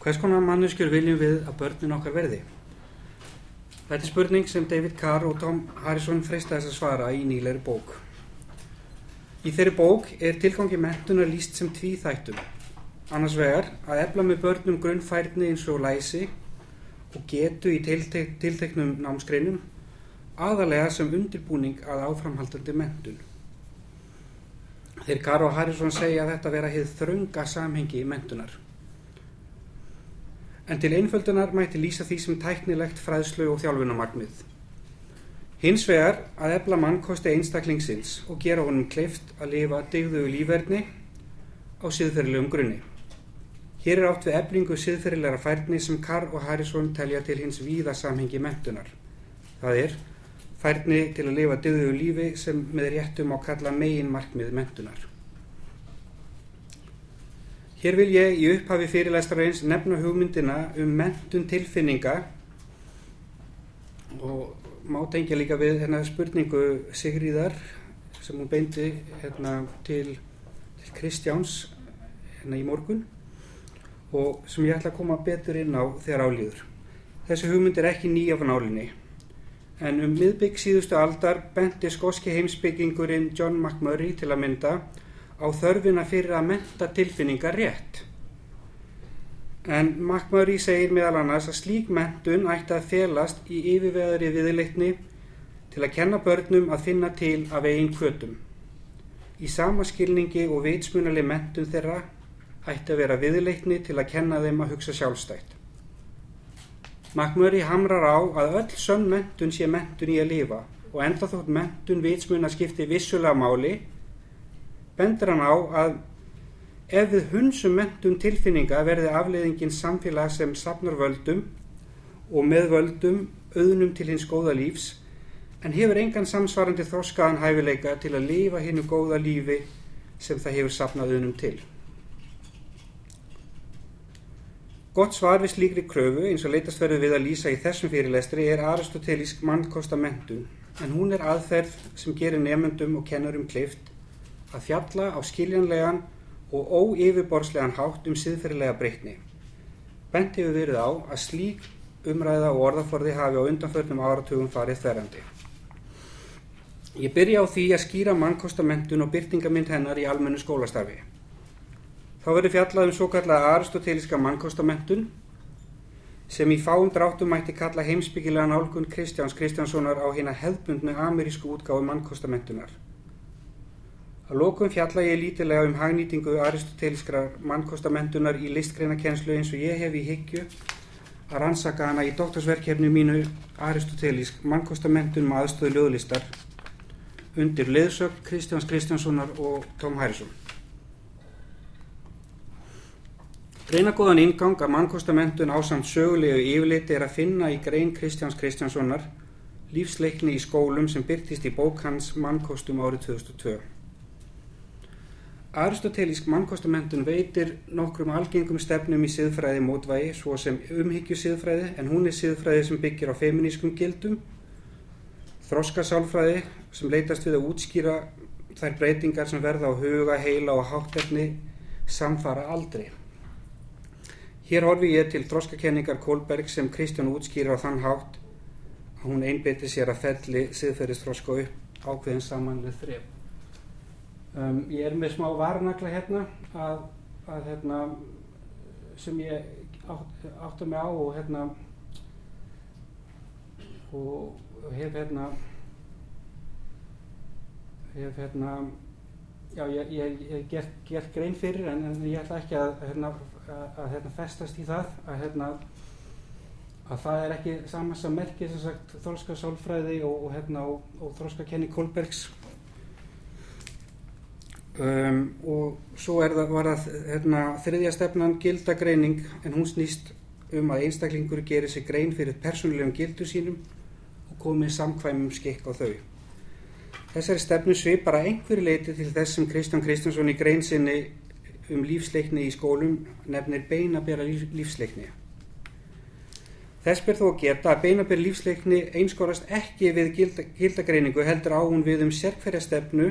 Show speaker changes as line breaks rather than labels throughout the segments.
Hvers konar manneskjur viljum við að börnin okkar verði? Þetta er spurning sem David Carr og Tom Harrison freista þess að svara í nýleiri bók. Í þeirri bók er tilgangi mentunar líst sem tvíþættum. Annars vegar að efla með börnum grunnfærni eins og læsi og getu í tiltek tilteknum námsgreinum aðalega sem undirbúning að áframhaldandi mentun. Þeir Carr og Harrison segja að þetta vera heið þrönga samhengi í mentunar. En til einföldunar mæti lýsa því sem tæknilegt fræðslu og þjálfunamarkmið. Hins vegar að efla mann kosti einstaklingsins og gera honum kleift að lifa degðugu lífverðni á síðferðilegum grunni. Hér er átt við eflingu síðferðilegra færni sem Carr og Harrison telja til hins víða samhengi mentunar. Það er færni til að lifa degðugu lífi sem með réttum á kalla megin markmið mentunar. Hér vil ég í upphafi fyrirlæstarreins nefna hugmyndina um mentun tilfinninga og má tengja líka við hérna, spurningu Sigríðar sem hún beindi hérna, til, til Kristjáns hérna, í morgun og sem ég ætla að koma betur inn á þegar álýður. Þessi hugmynd er ekki nýja af nálinni en um miðbygg síðustu aldar bendi skoski heimsbyggingurinn John McMurray til að mynda á þörfina fyrir að menta tilfinningar rétt. En Makmari segir meðal annars að slík mentun ætti að felast í yfirveðari viðleitni til að kenna börnum að finna til af eigin kvötum. Í sama skilningi og vitsmunali mentun þeirra ætti að vera viðleitni til að kenna þeim að hugsa sjálfstætt. Makmari hamrar á að öll sönn mentun sé mentun í að lifa og enda þótt mentun vitsmuna skipti vissulega máli bendur hann á að ef við hunsum mentun tilfinninga verði afleiðingin samfélag sem sapnar völdum og með völdum auðnum til hins góða lífs en hefur engan samsvarandi þróskaðan hæfileika til að lifa hinnu góða lífi sem það hefur sapnað auðnum til. Gott svar við slíkri kröfu eins og leytast verður við að lýsa í þessum fyrirlestri er aristotelísk mannkosta mentun en hún er aðferð sem gerir nefnendum og kennurum kleift að fjalla á skiljanlegan og óyfirborðslegan hátt um siðferðilega breytni. Bent hefur verið á að slík umræða og orðaforði hafi á undanförnum áratugum farið þverjandi. Ég byrja á því að skýra mannkostamenntun og byrtingamind hennar í almennu skólastarfi. Þá verður fjallað um svo kallaða aristotelíska mannkostamenntun sem í fáum dráttum mætti kalla heimsbyggilega nálgun Kristjáns Kristjánssonar á hérna hefðbundnu amerísku útgáðu mannkostamentunar. Að lókum fjalla ég lítilega um hagnýtingu aristoteliskrar mannkostamentunar í listgreinakennslu eins og ég hef í higgju að rannsaka hana í doktorsverkefni mínu aristotelisk mannkostamentum með aðstöðu ljóðlistar undir leðsögn Kristjáns Kristjánssonar og Tom Harrison. Greinagóðan ingang að mannkostamentum ásamt sögulegu yfirleiti er að finna í grein Kristjáns Kristjánssonar lífsleikni í skólum sem byrtist í bók hans mannkostum árið 2002. Aristotelísk mannkostamentum veitir nokkrum algengum stefnum í siðfræði mótvægi svo sem umhyggju siðfræði en hún er siðfræði sem byggir á feminískum gildum, þroskasálfræði sem leitast við að útskýra þær breytingar sem verða á huga, heila og hátterni samfara aldrei. Hér horfi ég til þroskakenningar Kolberg sem Kristján útskýra á þann hátt að hún einbeti sér að felli siðferðisþroska upp ákveðin samanlega þref. Um, ég er með smá varnagla hérna að, að hérna sem ég átt, átta mig á og hérna og hef hérna hef hérna já ég hef gert, gert grein fyrir en, en ég ætla ekki að hérna, að, að hérna festast í það að hérna að það er ekki saman sem merkir sem sagt þróska sálfræði og, og hérna og, og þróska Kenny Kolbergs Um, og svo það, var það hérna, þriðja stefnan gildagreining en hún snýst um að einstaklingur gerir sig grein fyrir persónulegum gildu sínum og komið samkvæmum skikk á þau. Þessari stefnu svið bara einhverju leiti til þess sem Kristján Kristjánsson í grein sinni um lífsleikni í skólum nefnir beinabera lífsleikni. Þess ber þó að geta að beinabera lífsleikni einskorast ekki við gilda, gildagreiningu heldur á hún við um sérkverja stefnu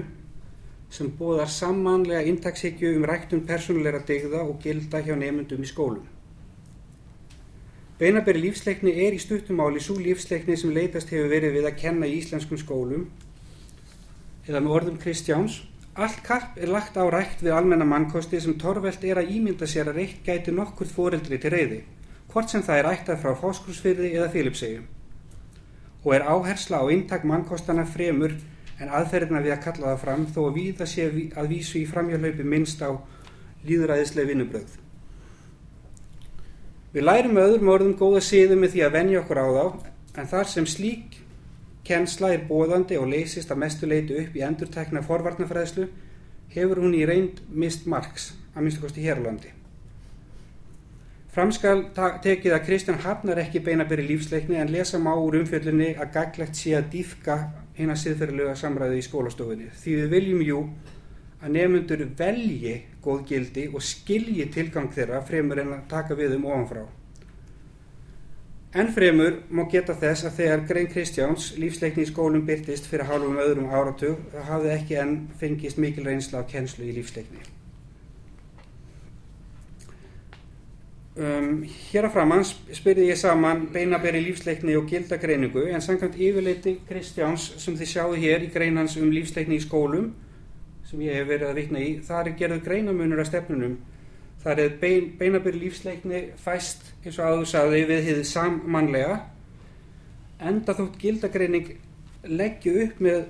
sem bóðar sammanlega intakshyggju um ræktun persónulegra degða og gilda hjá nefnundum í skólum. Beinaberi lífsleikni er í stuttumáli svo lífsleikni sem leitast hefur verið við að kenna í íslenskum skólum eða með orðum Kristjáns. Allt karp er lagt á rækt við almenna mannkosti sem torvelt er að ímynda sér að reitt gæti nokkur fóreldri til reyði, hvort sem það er ættað frá fóskursfyrði eða fylipsegjum. Og er áhersla á intak mannkostana fremur en aðferðina við að kalla það fram þó að víða sé að vísu í framhjálaupi minnst á líðræðislega vinnubröð. Við lærum öðrum orðum góða síðu með því að venja okkur á þá en þar sem slík kennsla er bóðandi og leysist að mestu leiti upp í endurtekna forvarnafræðslu hefur hún í reynd mist margs að minnstu kosti hérlandi. Framskal tekið að Kristján hafnar ekki beina byrju lífsleikni en lesa má úr umfjöldunni að gaglegt sé að dýfka hinn að siðferðilega samræðu í skólastofunni. Því við viljum jú að nefnundur velji góð gildi og skilji tilgang þeirra fremur en að taka við um ofanfrá. En fremur má geta þess að þegar Grein Kristjáns lífsleikni í skólum byrtist fyrir hálfum öðrum áratug hafði ekki enn fengist mikil reynsla á kennslu í lífsleikni. Um, hér að framann spyrði ég saman beinaberi lífsleikni og gildagreiningu en samkvæmt yfirleiti Kristjáns sem þið sjáu hér í greinans um lífsleikni í skólum sem ég hef verið að vitna í, þar er gerðu greinamunur af stefnunum. Þar er bein, beinaberi lífsleikni fæst eins og áður saði við hið sammannlega enda þótt gildagreining leggju upp með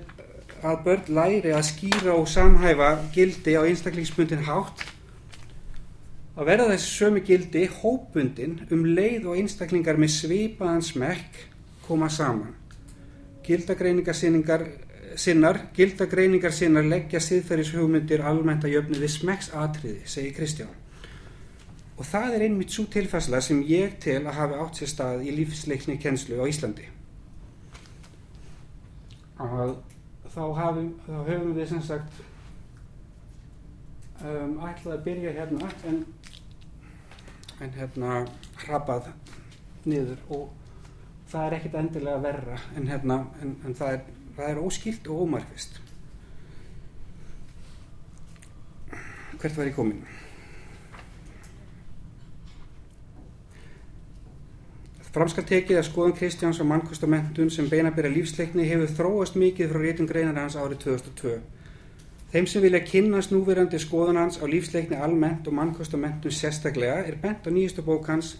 að börn læri að skýra og samhæfa gildi á einstaklingsbundin hátt að verða þessi sömu gildi hópundin um leið og einstaklingar með svipaðan smekk koma saman. Gildagreiningar sinnar, gildagreiningar sinnar leggja siðferðis hugmyndir almennt að jöfni við smekksatriði, segir Kristján. Og það er einmitt svo tilfæsla sem ég tel að hafa átt sér stað í lífsleikni kennslu á Íslandi. Að þá, hafum, þá höfum við sem sagt um, ætlaði að byrja hérna en en hérna hrapað niður og það er ekkit endilega verra en, hérna, en, en það, er, það er óskilt og ómarkvist hvert var ég komin? Framskall tekið að skoðan Kristjáns og mannkostamentum sem beina byrja lífsleikni hefur þróast mikið frá réttum greinar hans árið 2002 Þeim sem vilja kynast núverandi skoðun hans á lífsleikni almennt og mannkostamentum sérstaklega er bent á nýjastu bók hans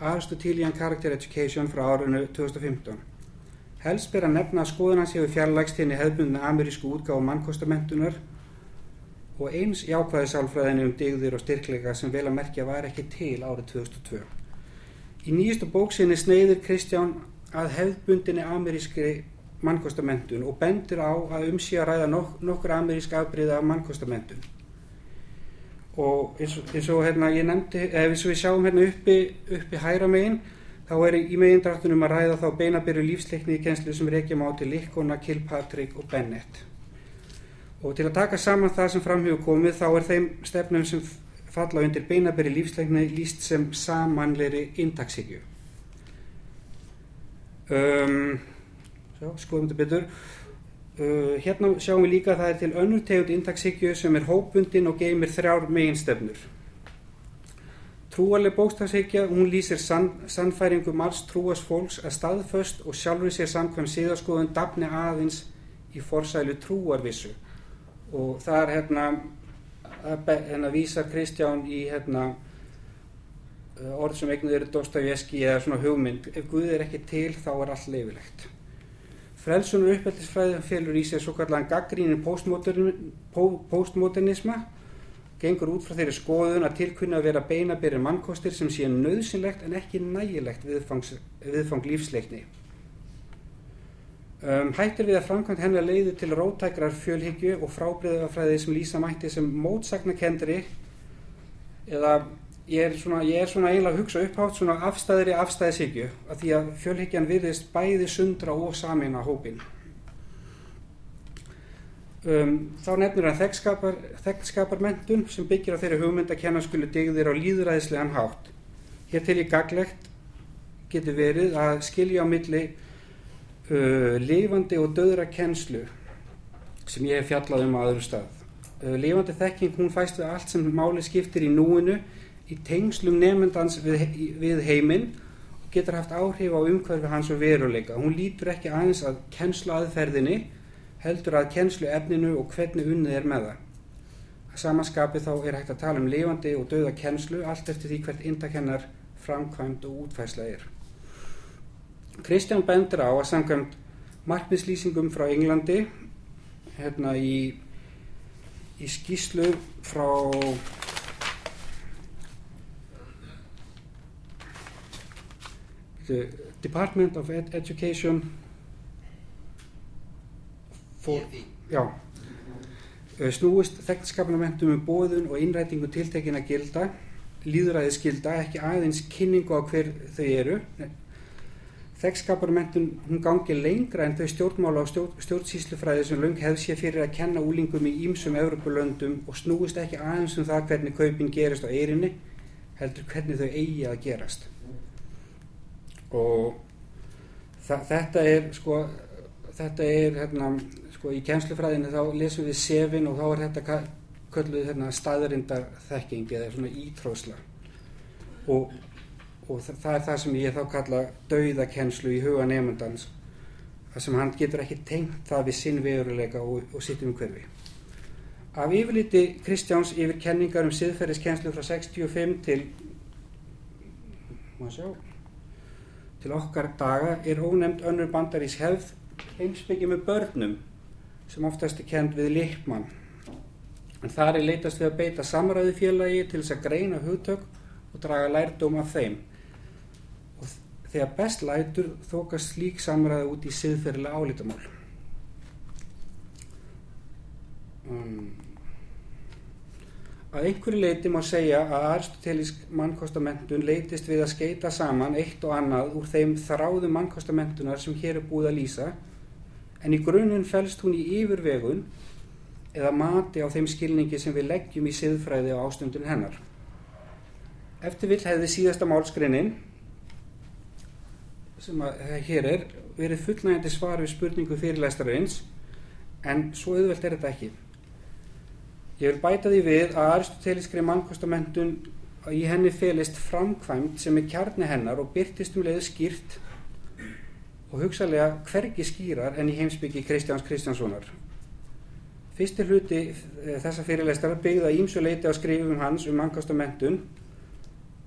Aristotelian Character Education frá árinu 2015. Helst ber að nefna að skoðun hans hefur fjarlægst henni hefðbundna amerísku útgáð mannkostamentunar og eins jákvæði sálfræðinu um digðir og styrkleika sem vel að merkja var ekki til árið 2002. Í nýjastu bók sinni sneiður Kristján að hefðbundinni amerískri mannkostamentum og bendur á að um sé að ræða nok nokkur amerísk afbríða af mannkostamentum og eins og, eins og hérna ég nefndi, ef við sjáum hérna uppi, uppi hæra megin þá er í megindráttunum að ræða þá beinabyrju lífsleikni í kenslu sem reykjum á til Likkona, Kilpatrick og Bennett. Og til að taka saman það sem framhjóðu komið þá er þeim stefnum sem falla undir beinabyrju lífsleikni líst sem samanleiri intaksíkju um Sjá, skoðum þetta betur. Uh, hérna sjáum við líka að það er til önnur tegund intaksíkju sem er hópundin og geymir þrjár meginstefnur. Trúarleg bókstafsíkja, hún lýsir sann, sannfæringu margs trúas fólks að staðföst og sjálfur sér samkvæm síðaskoðun dafni aðeins í forsælu trúarvissu. Og það er hérna, hérna vísar Kristján í hérna orð sem eignuð eru Dostoyevski eða svona hugmynd. Ef Guð er ekki til þá er allt leifilegt. Frelsunar uppeldisfræði félur í sig svo kallan gaggrínin postmodernisma gengur út frá þeirri skoðun að tilkunna að vera beinabýrir mannkostir sem sé nöðsynlegt en ekki nægilegt viðfangs, viðfang lífsleikni. Um, hættir við að framkvæmt hennar leiði til rótækrar fjölhyggju og frábriðafræði sem lýsa mætti sem mótsagnakendri eða ég er svona, ég er svona eiginlega að hugsa upphátt svona afstæðri afstæðisíkju að því að fjölhyggjan virðist bæði sundra og samina hópin um, þá nefnir hann þekkskaparmentun sem byggir á þeirri hugmynd að kenna skulu digðir á líðræðislegan hátt. Hér til í gaglegt getur verið að skilja á milli uh, lifandi og döðra kennslu sem ég hef fjallað um á öðru stað. Uh, lifandi þekking hún fæst við allt sem máli skiptir í núinu í tengslum nefndans við, við heiminn og getur haft áhrif á umhverfi hans og veruleika. Hún lítur ekki aðeins að kennslu aðferðinni, heldur að kennslu efninu og hvernig unnið er með það. Að samanskapi þá er hægt að tala um lifandi og döða kennslu allt eftir því hvert indakennar framkvæmt og útfæsla er. Kristján bendur á að samkvæmt markmiðslýsingum frá Englandi hérna í, í skýslu frá the Department of Ed Education for, já, eh, snúist þekkskapnamentum um bóðun og innrætingu tiltekina gilda, líðræðisgilda, ekki aðeins kynningu á hver þau eru. Þekkskaparmentun hún gangi lengra en þau stjórnmála á stjórn, stjórnsýslufræði sem löng hefð sé fyrir að kenna úlingum í ímsum Evropalöndum og snúist ekki aðeins um það hvernig kaupin gerist á eirinni, heldur hvernig þau eigi að gerast og þetta er sko þetta er hérna sko í kjenslufræðinu þá lesum við sefin og þá er þetta kölluð hérna staðrindar þekking eða svona ítrósla og, og það, það er það sem ég þá kalla dauðakenslu í huga nefndans þar sem hann getur ekki tengt það við sinn veruleika og, og sitt umhverfi. Af yfirliti Kristjáns yfir kenningar um siðferðiskenslu frá 65 til maður sjá til okkar daga er ónefnd önnur bandarís hefð heimsbyggi með börnum sem oftast er kend við Lippmann. En þar er leitast við að beita samræði félagi til þess að greina hugtök og draga lærdóm af þeim. Og þegar best lætur þókast slík samræði út í siðferðilega álítamál. Um, Að einhverju leiti má segja að aristotelísk mannkostamenntun leitist við að skeita saman eitt og annað úr þeim þráðu mannkostamentunar sem hér er búið að lýsa en í grunnun fælst hún í yfirvegun eða mati á þeim skilningi sem við leggjum í siðfræði á ástundun hennar. Eftir vill hefði síðasta málskrinnin sem að hér er verið fullnægandi svar við spurningu fyrirlæstarins en svo auðvelt er þetta ekki. Ég vil bæta því við að aristotelískri mannkostamenntun í henni felist framkvæmt sem er kjarni hennar og byrtist um leiðu skýrt og hugsalega hvergi skýrar en í heimsbyggi Kristjáns Kristjánssonar. Fyrsti hluti eh, þessa fyrirleistara byggða ímsu leiti á skrifum hans um mannkostamenntun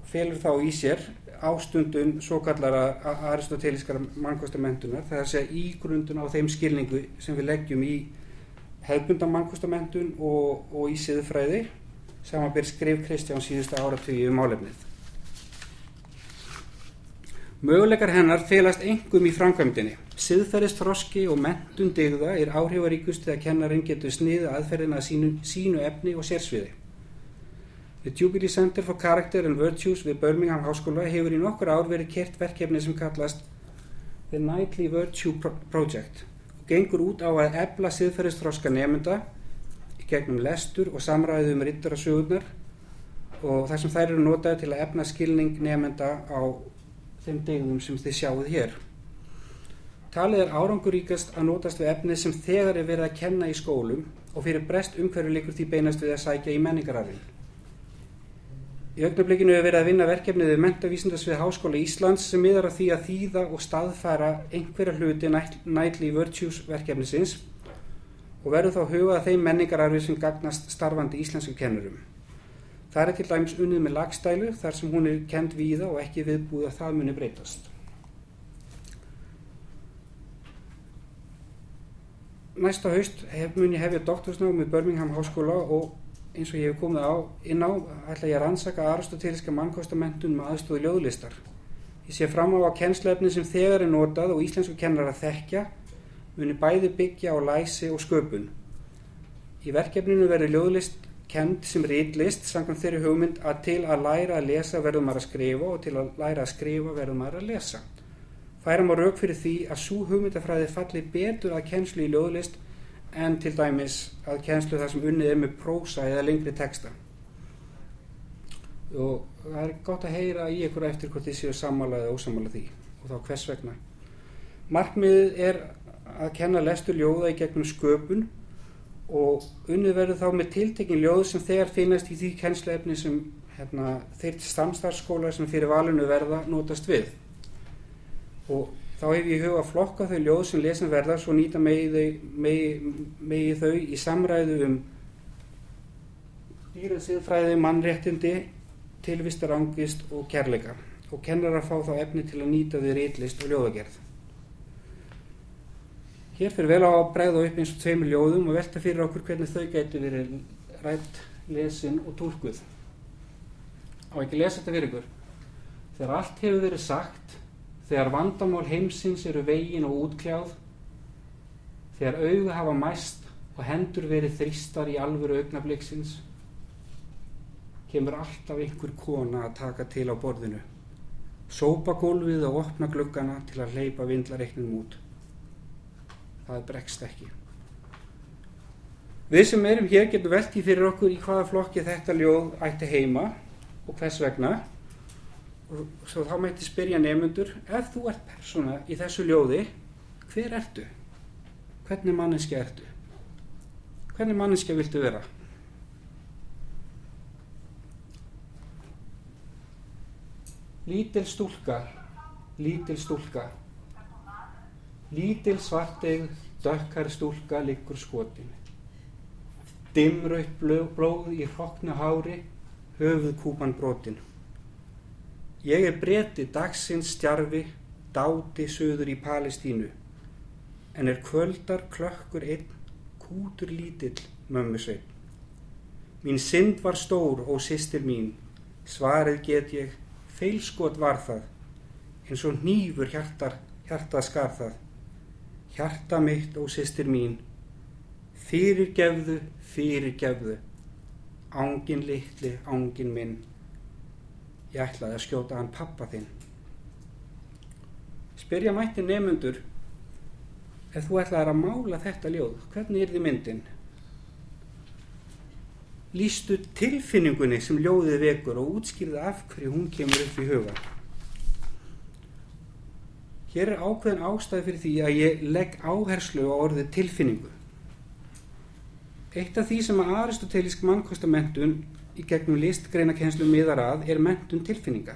og felur þá í sér ástundun svo kallara aristotelískara mannkostamentunar það er að segja ígrundun á þeim skilningu sem við leggjum í hefbundan mannkostamenntun og, og í siðfræði samanbyrð skrif Kristján síðustu áratöyu um álefnið. Möguleikar hennar felast engum í framkvæmdini. Siðferðist þroski og mentun digða er áhrifaríkust þegar kennarinn getur sniða aðferðina að sínu, sínu efni og sérsviði. The Jubilee Center for Character and Virtues við Birmingham Háskóla hefur í nokkur ár verið kert verkefni sem kallast The Nightly Virtue Project gengur út á að ebla siðferðistróska nefnda gegnum lestur og samræðu um rittarasögurnar og þar sem þær eru notaði til að efna skilning nefnda á þeim degum sem þið sjáuð hér. Talið er áranguríkast að notast við efnið sem þegar er verið að kenna í skólum og fyrir brest umhverju líkur því beinast við að sækja í menningararfinn. Í augnablikinu hefur verið að vinna verkefnið við mentavísindasvið Háskóla Íslands sem miðar að því að þýða og staðfæra einhverja hluti Nightly Virtues verkefnisins og verður þá hugað þeim menningararfi sem gagnast starfandi íslensku kennurum. Það er til dæmis unnið með lagstælu þar sem hún er kend víða og ekki viðbúið að það muni breytast. Næsta haust hef, mun ég hefja doktorsnáð með Birmingham Háskóla og eins og ég hef komið á inn á ætla ég að rannsaka aristotelíska mannkostamentum með aðstóðu ljóðlistar. Ég sé fram á að kennslefni sem þegar er notað og íslensku kennar að þekkja muni bæði byggja á læsi og sköpun. Í verkefninu verður ljóðlist kend sem rítlist samkvæmt þeirri hugmynd að til að læra að lesa verður maður að skrifa og til að læra að skrifa verður maður að lesa. Færam á rauk fyrir því að svo hugmyndafræði falli betur að kennslu í ljóðlist en til dæmis að kjenslu það sem unnið er með prósa eða lengri texta. Og það er gott að heyra í ykkur eftir hvort þið séu sammála eða ósamála því og þá hvers vegna. Markmiðið er að kenna lestur ljóða í gegnum sköpun og unnið verður þá með tiltekin ljóð sem þegar finnast í því kennsleefni sem hérna, þeir samstarfskóla sem fyrir valinu verða notast við. Og þá hef ég huga að flokka þau ljóð sem lesin verða svo nýta megi megi, megi þau í samræðu um dýrasiðfræði, mannréttindi, tilvistar angist og kærleika og kennar að fá þá efni til að nýta þau réttlist og ljóðagerð. Hér fyrir vel á að bregða upp eins og tveimur ljóðum og velta fyrir okkur hvernig þau getur verið rætt, lesin og tólkuð. Á ekki lesa þetta fyrir ykkur. Þegar allt hefur verið sagt, þegar vandamál heimsins eru vegin og útkljáð, þegar auðu hafa mæst og hendur verið þrýstar í alvöru augnabliksins, kemur alltaf einhver kona að taka til á borðinu, sópa gólfið og opna gluggana til að hleypa vindlareiknum út. Það bregst ekki. Við sem erum hér getum veltið fyrir okkur í hvaða flokki þetta ljóð ætti heima og hvers vegna svo þá mætti spyrja nefnundur ef þú ert persóna í þessu ljóði hver ertu? Hvernig manneski ertu? Hvernig manneski viltu vera? Lítil stúlka, lítil stúlka, lítil svartegð, dökkar stúlka liggur skotin. Dimraut blóð í hrokknu hári, höfuð kúpan brotin. Ég er breyti dagsins stjarfi, dáti söður í Palestínu, en er kvöldar klökkur einn, kútur lítill, mömmu svein. Mín synd var stór, ó sýstir mín, svarið get ég, feilskot var það, eins og nýfur hjartar, hjartað skar það. Hjarta mitt, ó sýstir mín, fyrir gefðu, fyrir gefðu, ángin litli, ángin minn, ég ætlaði að skjóta hann pappa þinn. Spyrja mætti nefnundur, ef þú ætlaði að mála þetta ljóð, hvernig er þið myndin? Lýstu tilfinningunni sem ljóðið vekur og útskýrði af hverju hún kemur upp í huga. Hér er ákveðin ástæði fyrir því að ég legg áherslu á orðið tilfinningu. Eitt af því sem að aristotelísk mannkostamenntun í gegnum listgreinakenslu miðar að er mentun tilfinninga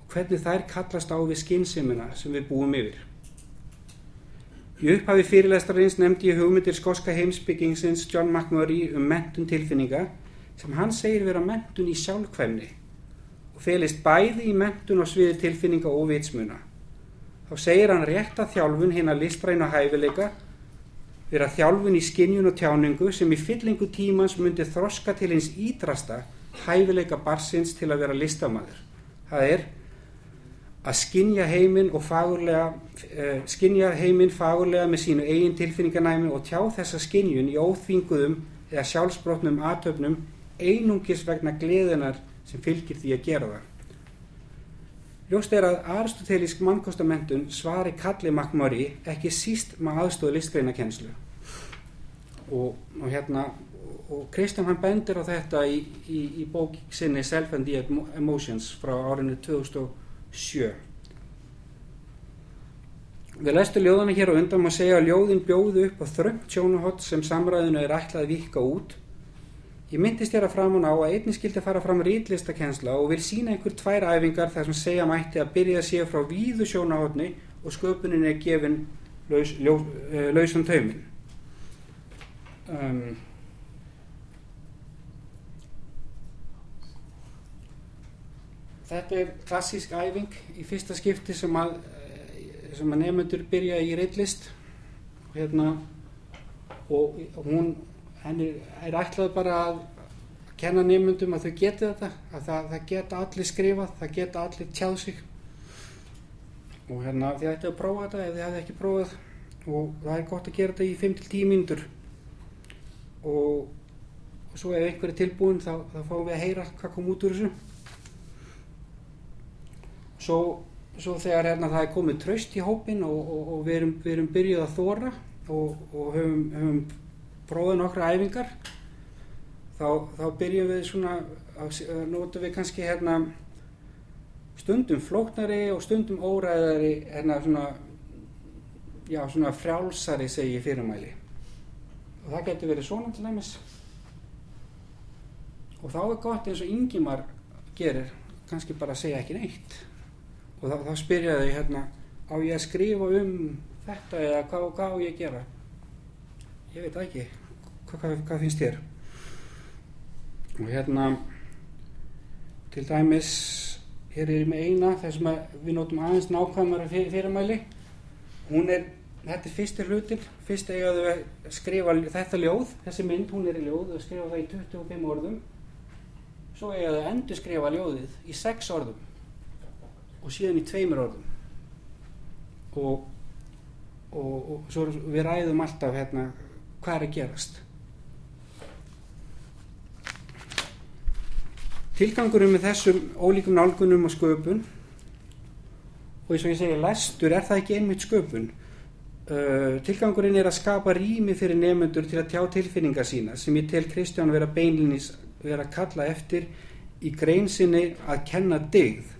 og hvernig þær kallast á við skinsimina sem við búum yfir. Í upphafi fyrirlestarins nefndi ég hugmyndir skoska heimsbyggingsins John McMurray um mentun tilfinninga sem hann segir vera mentun í sjálfkvæmni og felist bæði í mentun og sviði tilfinninga og vitsmuna. Þá segir hann rétt að þjálfun hinn að listræna hæfileika vera þjálfun í skinjun og tjáningu sem í fyllingu tímans myndi þroska til eins ídrasta hæfileika barsins til að vera listamæður. Það er að skinja heiminn skinja heiminn fagurlega með sínu eigin tilfinninganæmi og tjá þessa skinjun í óþvinguðum eða sjálfsbrotnum aðtöfnum einungis vegna gleðinar sem fylgir því að gera það. Ljóst er að aristotelísk mannkostamenntun svari kalli McMurray ekki síst með aðstóðu listgreinakenslu og, og hérna og Kristján hann bendir á þetta í, í, í bók sinni Self and the Emotions frá árinu 2007 Við lestu ljóðana hér og undan maður segja að ljóðin bjóðu upp á þröngt sjónuhott sem samræðinu er ætlað að vika út Ég myndist þér að framan á að einnig skildi fara fram rítlistakensla og vil sína einhver tvær æfingar þar sem segja mætti að byrja að sé frá víðu sjónahotni og sköpunin er gefin laus, ljó, uh, lausan taumin. Um, þetta er klassísk æfing í fyrsta skipti sem að, sem að nefnendur byrja í og hérna og hún henni er ætlað bara að kenna nefnundum að þau geti þetta að það, það geta allir skrifað það geta allir tjáð sig. Og hérna þið ætti að prófa þetta ef þið hefði ekki prófað og það er gott að gera þetta í 5-10 mínútur. Og, og svo ef einhver er tilbúin þá, þá fáum við að heyra hvað kom út úr þessu. Svo, svo þegar hérna það er komið tröst í hópin og, og, og við, erum, við erum byrjuð að þóra og höfum, höfum prófið nokkra æfingar þá, þá byrjum við svona að nota við kannski hérna stundum flóknari og stundum óræðari hérna svona já svona frjálsari segi fyrirmæli. Og það getur verið svona til dæmis. Og þá er gott eins og yngimar gerir kannski bara að segja ekki neitt. Og þá, þá spyrja þau hérna á ég að skrifa um þetta eða hvað, hvað á ég gera? Ég veit það ekki hvað, hvað, hvað finnst þér? Og hérna til dæmis hér er ég með eina þess að við notum aðeins nákvæmara fyr, fyrirmæli. Hún er, þetta er fyrsti hlutin fyrst eigaðu að skrifa þetta ljóð, þessi mynd, hún er í ljóð og skrifa það í 25 orðum. Svo eigaðu að endur skrifa ljóðið í 6 orðum og síðan í tveimur orðum. Og, og, og svo við ræðum alltaf hérna hvað er að gerast tilgangurum með þessum ólíkum nálgunum og sköpun og eins og ég segi lestur er það ekki einmitt sköpun? Uh, tilgangurinn er að skapa rými fyrir nefnendur til að tjá tilfinningar sína sem ég tel Kristján vera beinlinis vera að kalla eftir í greinsinni að kenna digð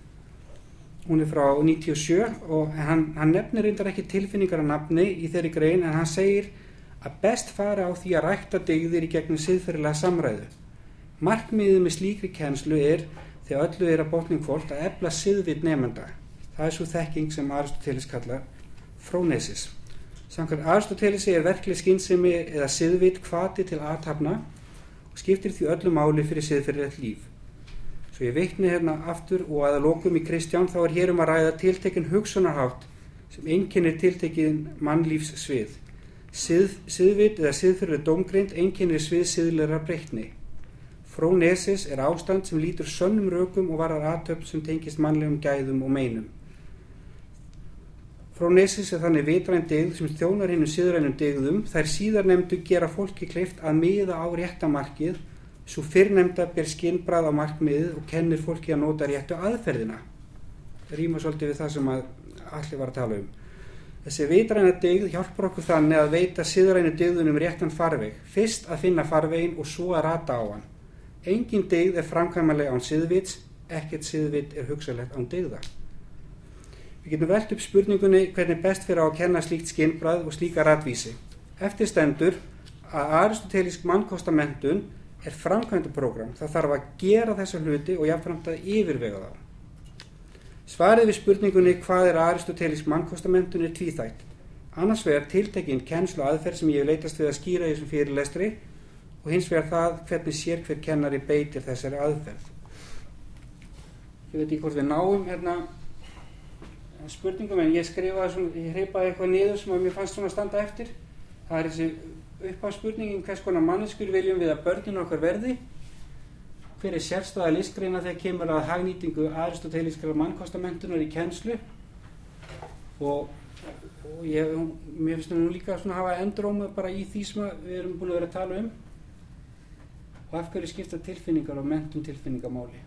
hún er frá 97 og hann, hann nefnir reyndar ekki tilfinningar að nafni í þeirri grein en hann segir að best fara á því að rækta digðir í gegnum siðferðilega samræðu Markmiðið með slíkri kennslu er þegar öllu er að botning fólk að ebla siðvit nefnda. Það er svo þekking sem Aristoteles kallar frónesis. Samkvæmt Aristotelesi er verkleg skynsemi eða siðvit kvati til aðtapna og skiptir því öllu máli fyrir siðferðilegt líf. Svo ég veitni hérna aftur og aða lókum í Kristján þá er hérum að ræða tiltekin hugsunarhátt sem einkennir tiltekin mannlífs svið. Sið, siðvit eða siðferðileg domgrind einkennir svið siðleira breytni. Frónesis er ástand sem lítur sönnum rökum og varar aðtöp sem tengist mannlegum gæðum og meinum. Frónesis er þannig vitræn degð sem þjónar hennu síðrænum degðum þær síðar nefndu gera fólki kleift að miða á réttamarkið svo fyrrnemda ber skinnbrað á markmiðið og kennir fólki að nota réttu aðferðina. Það rýma svolítið við það sem allir var að tala um. Þessi vitræna degð hjálpar okkur þannig að veita síðrænu degðunum réttan farveg. Fyrst að finna farvegin og svo að rata á hann. Engin degð er framkvæmlega án siðvits, ekkert siðvit er hugsalegt án degða. Við getum velt upp spurningunni hvernig best fyrir á að kenna slíkt skinnbrað og slíka ratvísi. Eftir stendur að aristotelísk mannkostamenntun er framkvæmduprógram. Það þarf að gera þessa hluti og jáfnframt að yfirvega þá. Svarið við spurningunni hvað er aristotelísk mannkostamenntun er tvíþætt. Annars vegar tiltekinn kennslu aðferð sem ég hef leitast við að skýra í þessum fyrirlestri og hins vegar það hvernig sér hver kennari beitir þessari aðferð. Ég veit ekki hvort við náum hérna spurningum en ég skrifaði svona, ég hreipaði eitthvað niður sem að mér fannst svona að standa eftir. Það er þessi uppáspurningin hvers konar manneskur viljum við að börninu okkar verði hver er sérstæða listgreina þegar kemur að hagnýtingu aristotelískra mannkostamentunar í kennslu og, og ég, mér finnst það nú líka að hafa endróma bara í því sem við erum búin að vera að tala um og af hverju skipta tilfinningar og mentum tilfinningamáli